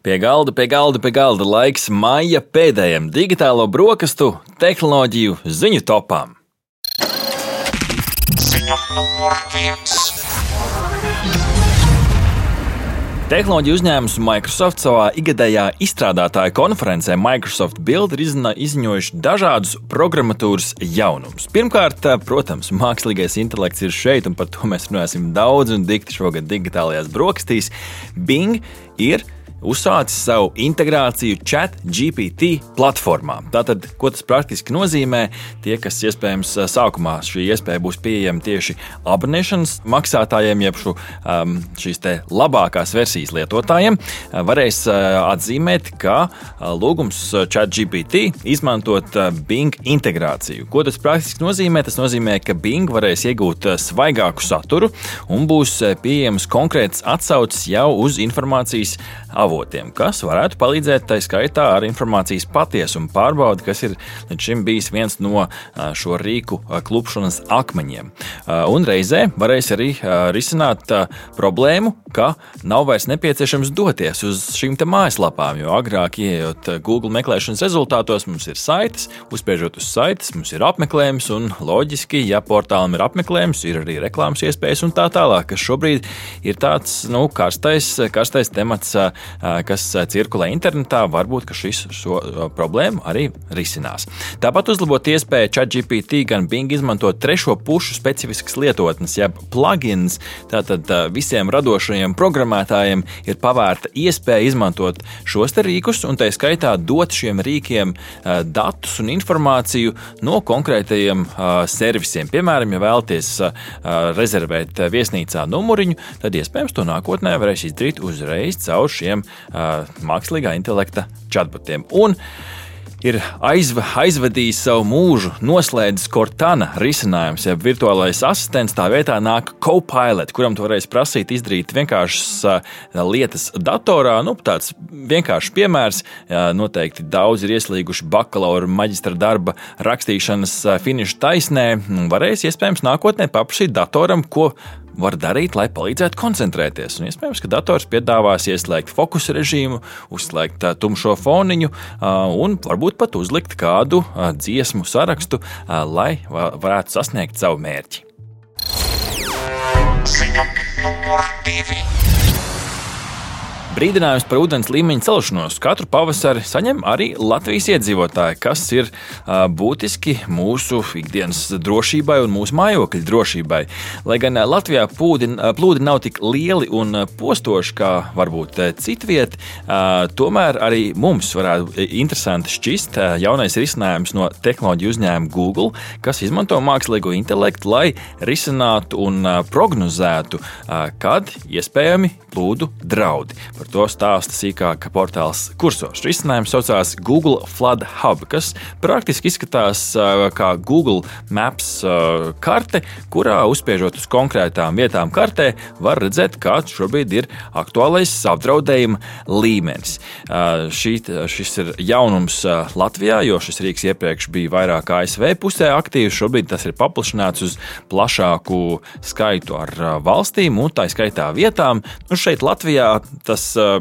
Pie galda, pie galda, pie galda laiks maija pēdējiem digitālo brokastu, tehnoloģiju ziņu topām. Tehnoloģiju uzņēmums Microsoft savā ikgadējā izstrādātāja konferencē Microsoft Build ir izziņojuši dažādus programmatūras jaunumus. Pirmkārt, protams, mākslīgais intelekts ir šeit, un par to mēs runāsim daudz un dikti šogad digitālajās brokastīs. Bing ir uzsācis savu integrāciju chat GPT platformā. Tātad, ko tas praktiski nozīmē? Tie, kas iespējams sākumā šī iespēja būs pieejama tieši abonēšanas maksātājiem, jeb šu, um, šīs labākās versijas lietotājiem, varēs atzīmēt, ka lūgums chat GPT izmantot Bing integrāciju. Ko tas praktiski nozīmē? Tas nozīmē, ka Bing varēs iegūt svaigāku saturu un būs pieejams konkrēts atsaucis jau uz informācijas avotiem, kas varētu palīdzēt tā skaitā ar informācijas patiesumu pārbaudi, kas ir līdz šim bijis viens no šo rīku klupšanas akmeņiem. Un reizē varēs arī risināt problēmu, ka nav vairs nepieciešams doties uz šīm mājaslapām, jo agrāk, ieejot Google meklēšanas rezultātos, mums ir saites, uzspiežot uz saites, mums ir apmeklējums, un loģiski, ja portālam ir apmeklējums, ir arī reklāmas iespējas un tā tālāk, kas šobrīd ir tāds nu, karstais, karstais temats kas cirkulē internetā, varbūt šis šo problēmu arī risinās. Tāpat uzlabot iespēju ChatGPT gan Bing izmantot trešo pušu specifiskas lietotnes, jeb plugins. Tātad visiem radošajiem programmētājiem ir pavērta iespēja izmantot šos rīkus un tā skaitā dot šiem rīkiem datus un informāciju no konkrētajiem servisiem. Piemēram, ja vēlaties rezervēt viesnīcā numuriņu, tad iespējams to nākotnē varēs izdarīt uzreiz caur šiem uh, mākslīgā intelekta chatbotiem. Un ir aizv aizvadījis savu mūžu, noslēdzis Cortana risinājums, jeb virtuālais asistents. Tā vietā nāk Copilot, kuram tu varēsi prasīt izdarīt vienkāršas lietas datorā. Nu, tāds vienkāršs piemērs. Noteikti daudz ir ieslīguši bakalaura maģistra darba rakstīšanas finiša taisnē. Varēs iespējams nākotnē paprasīt datoram, ko var darīt, lai palīdzētu koncentrēties. Un iespējams, ka dators piedāvās ieslēgt fokusu režīmu, uzslēgt tumšo foniņu un varbūt pat uzlikt kādu dziesmu sarakstu, lai varētu sasniegt savu mērķi. Ziņa numur divi. Brīdinājums par ūdens līmeņa celšanos katru pavasari saņem arī Latvijas iedzīvotāji, kas ir uh, būtiski mūsu ikdienas drošībai un mūsu mājokļu drošībai. Lai gan Latvijā pūdi, plūdi nav tik lieli un postoši kā varbūt citviet, uh, tomēr arī mums varētu interesanti šķist uh, jaunais risinājums no tehnoloģiju uzņēmuma Google, kas izmanto mākslīgo intelektu, lai risinātu un prognozētu, kad iespējami plūdu draudi. Par to stāsta sīkāk portāls Kursos. Risinājums saucās Google Flood Hub, kas praktiski izskatās kā Google Maps karte, kurā uzspiežot uz konkrētām vietām kartē, var redzēt, kāds šobrīd ir aktuālais apdraudējuma līmenis. Šī, šis ir jaunums Latvijā, jo šis rīks iepriekš bija vairāk ASV pusē aktīvs. Šobrīd tas ir paplašināts uz plašāku skaitu ar valstīm un tā skaitā vietām. Nu, šeit Latvijā tas uh,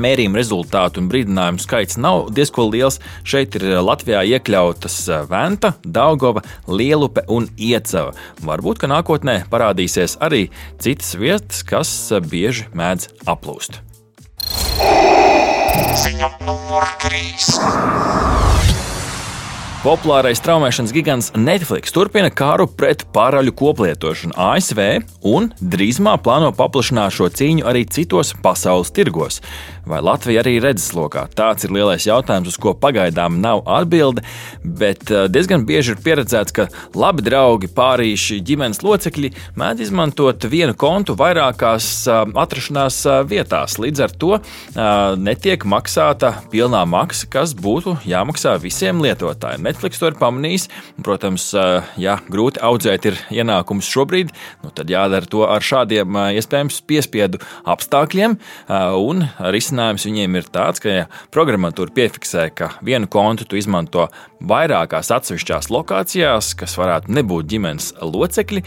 Mērījuma rezultātu un brīdinājumu skaits nav diezgan liels. Šeit ir uh, Latvijā iekļautas uh, Venta, Daugova, Lielupe un Iecava. Varbūt, ka nākotnē parādīsies arī citas vietas, kas bieži mēdz aplūst. Ziņa numur 3. Populārais traumēšanas gigants Netflix turpina kāru pret pāraļu koplietošanu ASV un drīzumā plāno paplašināt šo cīņu arī citos pasaules tirgos. Vai Latvija arī redzeslokā? Tāds ir lielais jautājums, uz ko pagaidām nav atbilde, bet eh, diezgan bieži ir pieredzēts, ka labi draugi, pārīši, ģimenes locekļi mēdz izmantot vienu kontu vairākās eh, atrašanās eh, vietās. Līdz ar to netiek maksāta pilnā maksa, kas būtu jāmaksā visiem lietotājiem. Netflix to ir pamanījis. Protams, ja grūti audzēt ir ienākums šobrīd, nu tad jādara to ar šādiem iespējams piespiedu apstākļiem. Un risinājums viņiem ir tāds, ka ja programmatūra piefiksē, ka vienu kontu tu izmanto vairākās atsevišķās lokācijās, kas varētu nebūt ģimenes locekļi,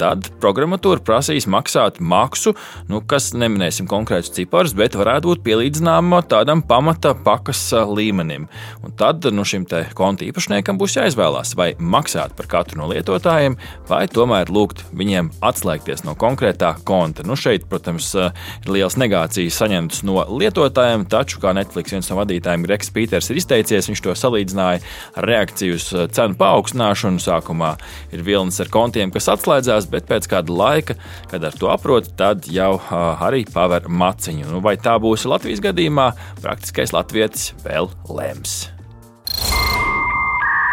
tad programmatūra prasīs maksāt maksu, nu, kas neminēsim konkrētus ciparus, bet varētu būt pielīdzināma tādam pamata pakas līmenim. Un tad nu, šim konta īpašniekam būs jāizvēlās, vai maksāt par katru no lietotājiem, vai tomēr lūgt viņiem atslēgties no konkrētā konta. Nu, šeit, protams, ir liels negācijas saņemtas no lietotājiem, taču, kā Netflix viens no vadītājiem, Gregs Pīters, ir izteicies, viņš to salīdzināja ar reakciju uz cenu paaugstināšanu. Sākumā ir vilnis ar kontiem, kas atslēdzās, bet pēc kāda laika, kad ar to aprot, tad jau arī paver maciņu. Nu, vai tā būs Latvijas gadījumā, praktiskais latvietis vēl lems.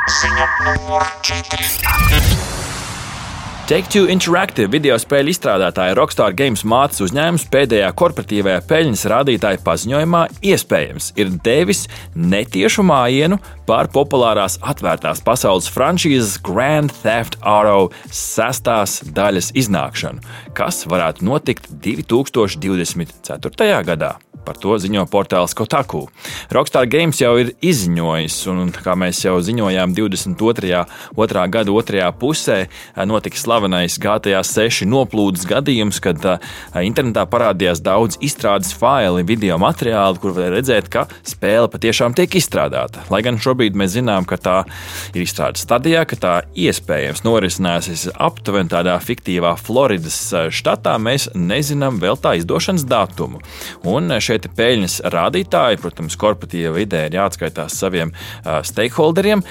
Ziņa numur 4. Take-Two Interactive video spēļu izstrādātāja Rockstar Games mātes uzņēmums pēdējā korporatīvajā peļņas rādītāja paziņojumā iespējams ir devis netiešu mājienu par populārās atvērtās pasaules franšīzes Grand Theft Auto sestās daļas iznākšanu, kas varētu notikt 2024. gadā. Par to ziņo portāls Kotaku. Rockstar Games jau ir izziņojis, un kā mēs jau ziņojām, 22. Otrā gada otrajā pusē notika slavenais GTA 6 noplūdes gadījums, kad internetā parādījās daudz izstrādes faili, video materiāli, kur var redzēt, ka spēle patiešām tiek izstrādāta. Lai gan šobrīd mēs zinām, ka tā ir izstrādes stadijā, ka tā iespējams norisināsies aptuveni tādā fiktīvā Floridas štatā, mēs nezinām vēl tā izdošanas datumu. Un šeit šie peļņas rādītāji, protams, korporatīva vidē ir jāatskaitās saviem uh, stakeholderiem. Uh,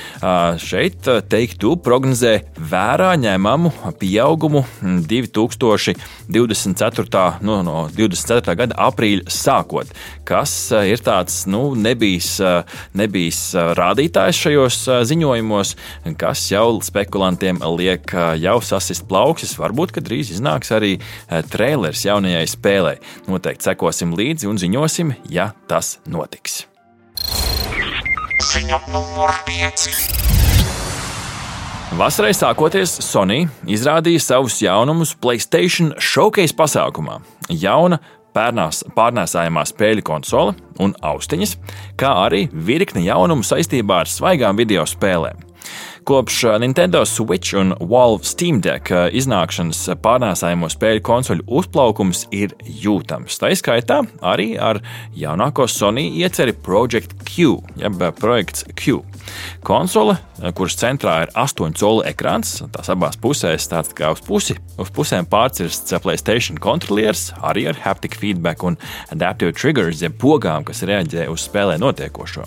šeit teiktu prognozē vērā ņemamu pieaugumu 2024. Nu, no 24. gada aprīļa sākot, kas ir tāds nu, nebijis, nebijis rādītājs šajos ziņojumos, kas jau spekulantiem liek jau sasist plauksis. Varbūt, ka drīz iznāks arī trailers jaunajai spēlei. Noteikti sekosim līdzi un ziņosim, ja tas notiks. Ziņa numur 5. Vasarai sākoties, Sony izrādīja savus jaunumus Playstation Showcase pasākumā. Jauna pērnās, pārnēsājamā spēļu konsole un austiņas, kā arī virkne jaunumu saistībā ar svaigām video spēlēm. Kopš uh, Nintendo Switch un Valve Steam Deck uh, iznākšanas pārnēsājumu spēļu konsoļu uzplaukums ir jūtams. Tā izskaitā arī ar jaunāko Sony ieceri Project Q, jeb uh, projekts Q. Konsole, kuras centrā ir 8 colu ekrāns, tās abās pusēs tāds kā uz pusi. Uz pusēm pārcirsts Playstation kontrolieris, arī ar haptic feedback un adaptive triggers, jeb pogām, kas reaģē uz spēlē notiekošo.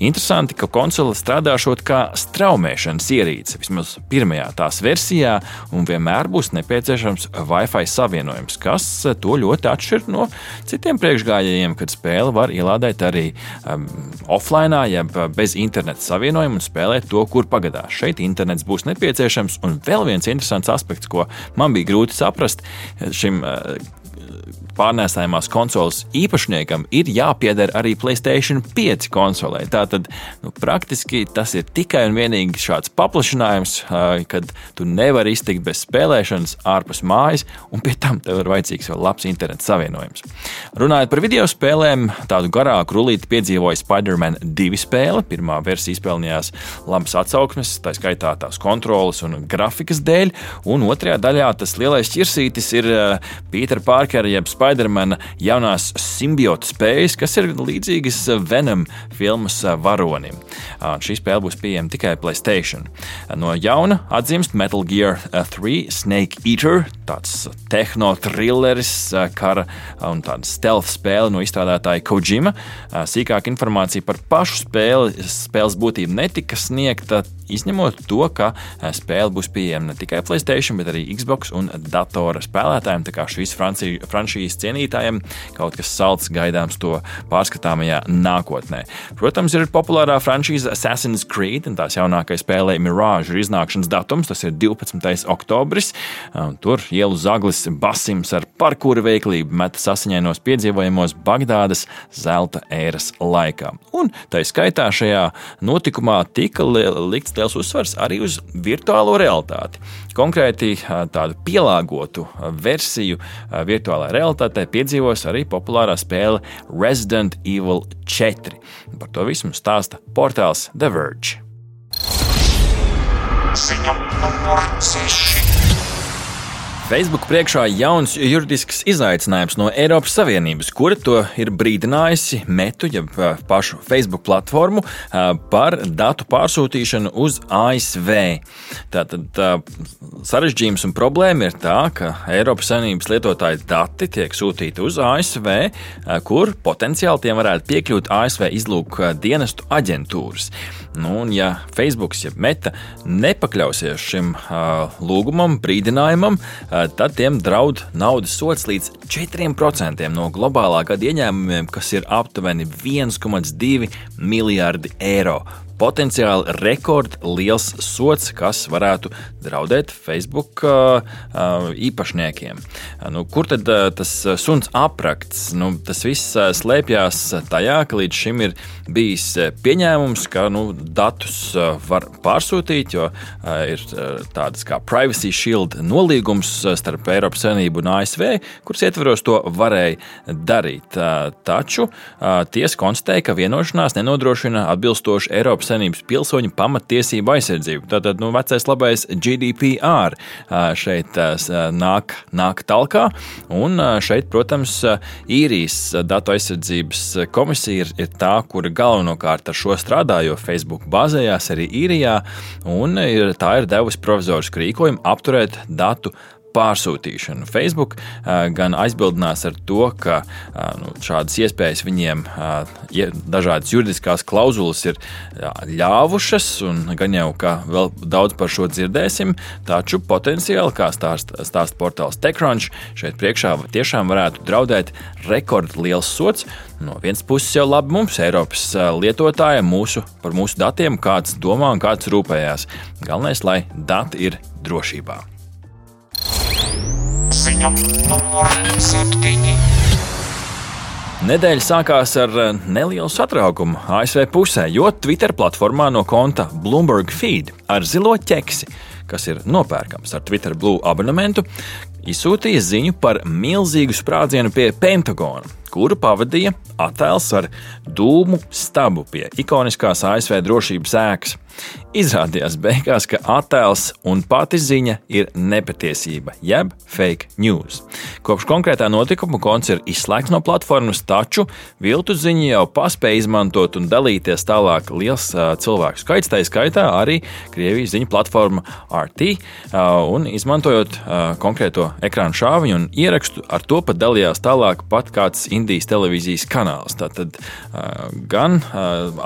Interesanti, ka konsole strādāšot kā straumēšana izmantošanas ierīce, vismaz pirmajā tās versijā, un vienmēr būs nepieciešams Wi-Fi savienojums, kas to ļoti atšķir no citiem priekšgājējiem, kad spēle var ielādēt arī um, offline, jeb bez interneta savienojuma un spēlēt to, kur pagadās. Šeit internets būs nepieciešams, un vēl viens interesants aspekts, ko man bija grūti saprast šim uh, pārnēsājumās konsoles īpašniekam ir jāpieder arī Playstation 5 konsolē. Tātad nu, praktiski tas ir tikai un vienīgi šāds paplašinājums, kad tu nevari iztikt bez spēlēšanas ārpus mājas, un pie tam tev ir vajadzīgs vēl labs interneta savienojums. Runājot par video spēlēm, tādu garāku rullīti piedzīvoja Spider-Man 2 spēle. Pirmā versija izpelnījās labas atsauksmes, tā skaitā tās kontrolas un grafikas dēļ, un otrajā daļā tas lielais ķirsītis ir Pītera Pārkera jeb Spidermana jaunās simbiotu spējas, kas ir līdzīgas Venom filmas varonim. Šī spēle būs pieejama tikai Playstation. No jauna atzīmst Metal Gear 3 Snake Eater, tāds tehno-trilleris, kara un tāda stealth spēle no izstrādātāja Kojima. Sīkāka informācija par pašu spēli, spēles būtību netika sniegta, izņemot to, ka spēle būs pieejama ne tikai Playstation, bet arī Xbox un datora spēlētājiem. Tā kā šīs franšīzes cienītājiem kaut kas salds gaidāms to pārskatāmajā nākotnē. Protams, ir populārā franšīze Assassin's Creed, un tās jaunākais spēlē Mirage ir iznākšanas datums, tas ir 12. oktobris. Tur ielu zaglis Basims ar parkūra veiklību metas asiņainos piedzīvojumos Bagdādas zelta ēras laikā. Un tā skaitā šajā notikumā tika likts liels uzsvars arī uz virtuālo realitāti. Konkrēti tādu pielāgotu versiju virtuālajai realitātei piedzīvos arī populārā spēle Resident Evil 4. Par to visu stāsta portāls The Verge. Ziņa numur 6. Facebook priekšā jauns juridisks izaicinājums no Eiropas Savienības, kura to ir brīdinājusi Metu, jeb pašu Facebook platformu, par datu pārsūtīšanu uz ASV. Tātad sarežģījums un problēma ir tā, ka Eiropas Savienības lietotāju dati tiek sūtīti uz ASV, kur potenciāli tiem varētu piekļūt ASV izlūk dienestu aģentūras. Nu, un ja Facebook, jeb Meta, nepakļausies šim uh, lūgumam, brīdinājumam, uh, tad tiem draud naudas sots līdz 4% no globālā gada ieņēmumiem, kas ir aptuveni 1,2 miljardi eiro potenciāli rekordliels sots, kas varētu draudēt Facebook uh, uh, īpašniekiem. Nu, kur tad uh, tas suns aprakts? Nu, tas viss slēpjas tajā, ka līdz šim ir bijis pieņēmums, ka nu, datus var pārsūtīt, jo ir tādas kā Privacy Shield nolīgums starp Eiropas Savienību un ASV, kuras ietveros to varēja darīt. Taču tiesa konstatēja, ka vienošanās nenodrošina atbilstošu Eiropas Savienības pilsoņu pamatiesību aizsardzību. Tātad nu, vecais labais GDPR šeit nāk, nāk talkā, un šeit, protams, īrijas datu aizsardzības komisija ir, ir tā, kura galvenokārt ar šo strādā, jo Facebook bāzējās arī īrijā, un ir, tā ir devusi provizorisku rīkojumu apturēt datu pārsūtīšanu. Facebook gan aizbildinās ar to, ka nu, šādas iespējas viņiem dažādas juridiskās klauzulas ir ļāvušas, un gan jau ka vēl daudz par šo dzirdēsim, taču potenciāli, kā stāsta stāst portāls TechCrunch, šeit priekšā tiešām varētu draudēt rekordliels sots. No vienas puses jau labi mums, Eiropas lietotājiem, mūsu, par mūsu datiem, kāds domā un kāds rūpējās. Galvenais, lai dati ir drošībā. Ziņa numur 7. Nedēļa sākās ar eh, nelielu satraukumu ASV pusē, jo Twitter platformā no konta Bloomberg Feed ar zilo ķeksi, kas ir nopērkams ar Twitter Blue abonementu, izsūtīja ziņu par milzīgu sprādzienu pie Pentagona, kuru pavadīja attēls ar dūmu stabu pie ikoniskās ASV drošības ēkas. Izrādījās beigās, ka attēls un pati ziņa ir nepatiesība, jeb fake news. Kopš konkrētā notikuma konts ir izslēgts no platformas, taču viltu ziņu jau paspēja izmantot un dalīties tālāk liels cilvēku skaits, tā skaitā arī Krievijas ziņu platforma RT, un izmantojot konkrēto ekrānu šāviņu un ierakstu, ar to pat dalījās tālāk pat kāds Indijas televīzijas kanāls. Tātad gan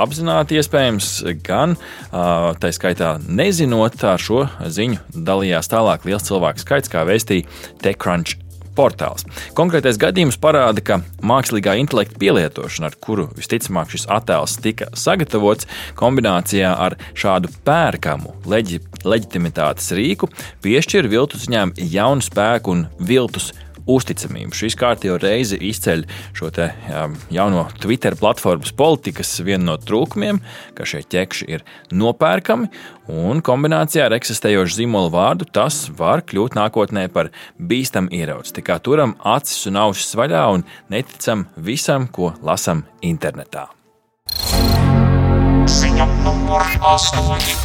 apzināti iespējams, gan tā skaitā nezinot, ar šo ziņu dalījās tālāk liels cilvēku skaits, kā vēstīja TechCrunch portāls. Konkrētais gadījums parāda, ka mākslīgā intelekta pielietošana, ar kuru visticamāk šis attēls tika sagatavots, kombinācijā ar šādu pērkamu leģi, leģitimitātes rīku, piešķir viltus ziņām jaunu spēku un viltus uzticamību. Šīs kārtīgi reizi izceļ šo te, um, jauno Twitter platformas politikas vienu no trūkumiem, ka šie ķekši ir nopērkami, un kombinācijā ar eksistējošu zīmolu vārdu tas var kļūt nākotnē par bīstamu ierauci. Tā kā turam acis un ausis vaļā un neticam visam, ko lasam internetā. Ziņa numur 8.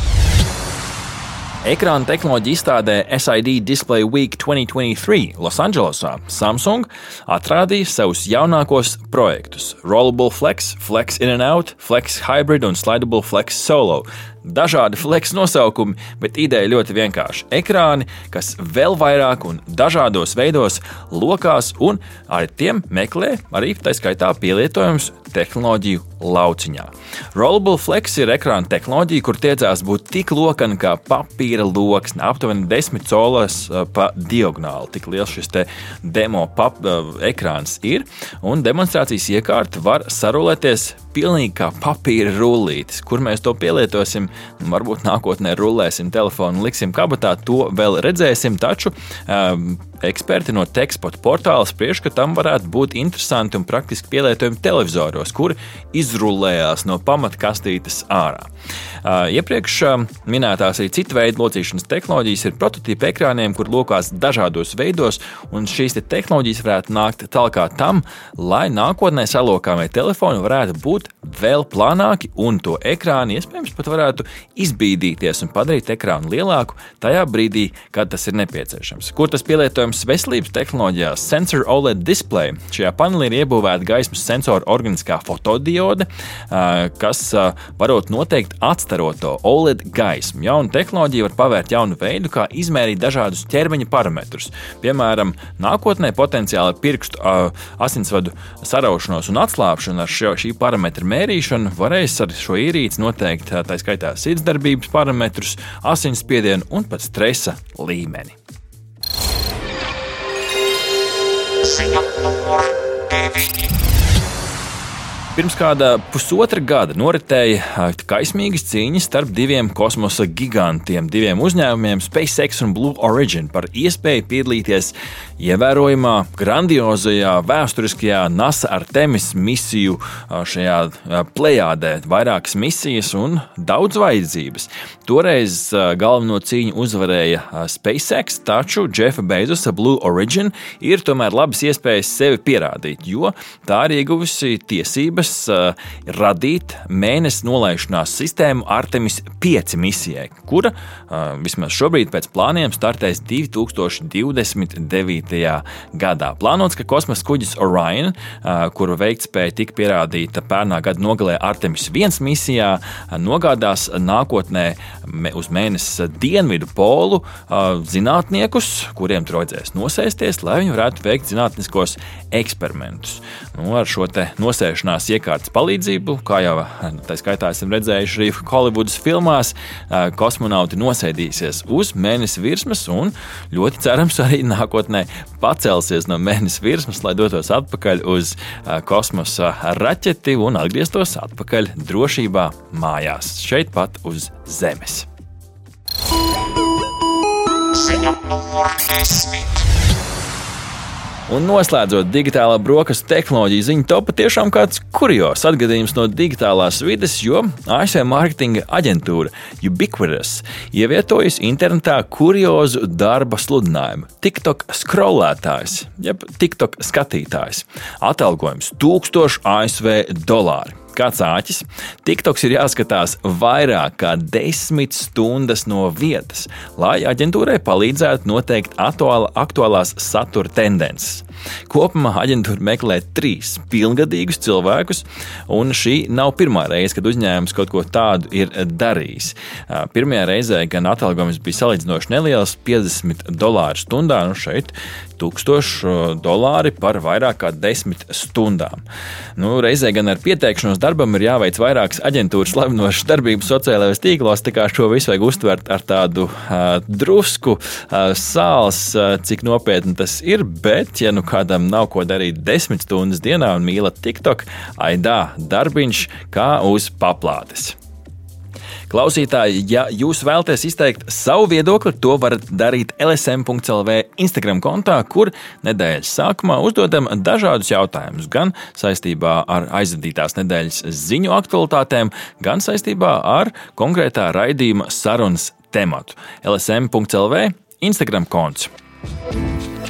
Ekrāna tehnoloģija izstādē SID Display Week 2023 Losandželosā Samsung atrādīja savus jaunākos projektus - Rollable Flex, Flex In and Out, Flex Hybrid un Slidable Flex Solo. Dažādi flex nosaukumi, bet ideja ļoti vienkārša. Ekrāni, kas vēl vairāk un dažādos veidos lokās, un ar tiem meklē arī tā skaitā pielietojums tehnoloģiju lauciņā. Rollable Flex ir ekrāna tehnoloģija, kur tiecās būt tik lokana kā papīra loksne, aptuveni 10 colas uh, pa diagonāli. Tik liels šis demo pap, uh, ekrāns ir, un demonstrācijas iekārta var sarulēties pilnīgi kā papīra rullītis. Kur mēs to pielietosim, varbūt nākotnē rullēsim telefonu, liksim kabatā, to vēl redzēsim. Taču um, eksperti no Tekspot portāla spriež, ka tam varētu būt interesanti un praktiski pielietojami televizoros, kuri izrullējās no pamatkastītes ārā. Iepriekš minētās arī citu veidu locīšanas tehnoloģijas ir prototypa ekrāniem, kur lokās dažādos veidos, un šīs te tehnoloģijas varētu nākt tālāk tam, lai nākotnē salokāmie telefoni varētu būt vēl plānāki, un to ekrānu iespējams pat varētu izbīdīties un padarīt ekrānu lielāku tajā brīdī, kad tas ir nepieciešams. Kur tas pielietojams veselības tehnoloģijās? Sensor OLED display. Šajā panelī ir iebūvēta gaismas sensora organiskā fotodiode, kas varot noteikt atstaroto OLED gaismu. Jauna tehnoloģija var pavērt jaunu veidu, kā izmērīt dažādus ķermeņa parametrus. Piemēram, nākotnē potenciāli pirkstu asinsvadu saraušanos un atslābšanu ar šo, šī parametra mērīšanu varēs ar šo ierīci noteikt tā skaitā sirdsdarbības parametrus, asinsspiedienu un pat stresa līmeni. Ziņa numur 9. Pirms kāda pusotra gada noritēja kaismīgas cīņas starp diviem kosmosa gigantiem, diviem uzņēmumiem, SpaceX un Blue Origin, par iespēju piedalīties ievērojamā, grandiozajā, vēsturiskajā NASA Artemis misiju šajā plējādē. Vairākas misijas un daudz vajadzības. Toreiz galveno cīņu uzvarēja SpaceX, taču Jeffa Bezosa Blue Origin ir tomēr labas iespējas sevi pierādīt, jo tā ir ieguvusi tiesības gribas uh, radīt mēnesi nolaišanās sistēmu Artemis 5 misijai, kura uh, vismaz šobrīd pēc plāniem startēs 2029. gadā. Plānots, ka kosmosa kuģis Orion, uh, kuru veiktspēja tika pierādīta pērnā gada nogalē Artemis 1 misijā, nogādās nākotnē uz mēnesi dienvidu polu zinātniekus, kuriem tur vajadzēs nosēsties, lai viņi varētu veikt zinātniskos eksperimentus. Nu, ar šo nosēšanās iekārtas palīdzību, kā jau tā skaitā esam redzējuši arī Holivudas filmās, kosmonauti nosēdīsies uz mēnesi virsmas un ļoti cerams arī nākotnē pacelsies no mēnesi virsmas, lai dotos atpakaļ uz kosmosa raķeti un atgrieztos atpakaļ drošībā mājās, šeit pat uz Zemes. Ziņa numur desmit. Un noslēdzot digitālā brokastu tehnoloģiju ziņu topu, tiešām kāds kurjos atgadījums no digitālās vides, jo ASV mārketinga aģentūra Ubiquitous ievietojas internetā kuriozu darba sludinājumu. TikTok skrolētājs, jeb TikTok skatītājs. Atalgojums 1000 ASV dolāri kāds āķis. TikToks ir jāskatās vairāk kā desmit stundas no vietas, lai aģentūrai palīdzētu noteikt aktuāla, aktuālās satura tendences. Kopumā aģentūra meklē trīs pilngadīgus cilvēkus, un šī nav pirmā reize, kad uzņēmums kaut ko tādu ir darījis. Pirmajā reizē gan atalgojums bija salīdzinoši neliels - 50 dolāru stundā. Nu šeit 1000 dolāri par vairāk kā 10 stundām. Nu, reizē gan ar pieteikšanos darbam ir jāveic vairākas aģentūras slavinošas darbības sociālajos tīklos, tā kā šo visu vajag uztvert ar tādu uh, drusku uh, sāls, uh, cik nopietni tas ir, bet, ja nu kādam nav ko darīt desmit stundas dienā un mīlat TikTok, aidā darbiņš kā uz paplātes. Klausītāji, ja jūs vēlaties izteikt savu viedokli, to varat darīt LSM.CLV Instagram kontā, kur nedēļas sākumā uzdodam dažādus jautājumus, gan saistībā ar aizvadītās nedēļas ziņu aktualitātēm, gan saistībā ar konkrētā raidījuma sarunas tematu. LSM.CLV Instagram konts.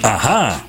Aha!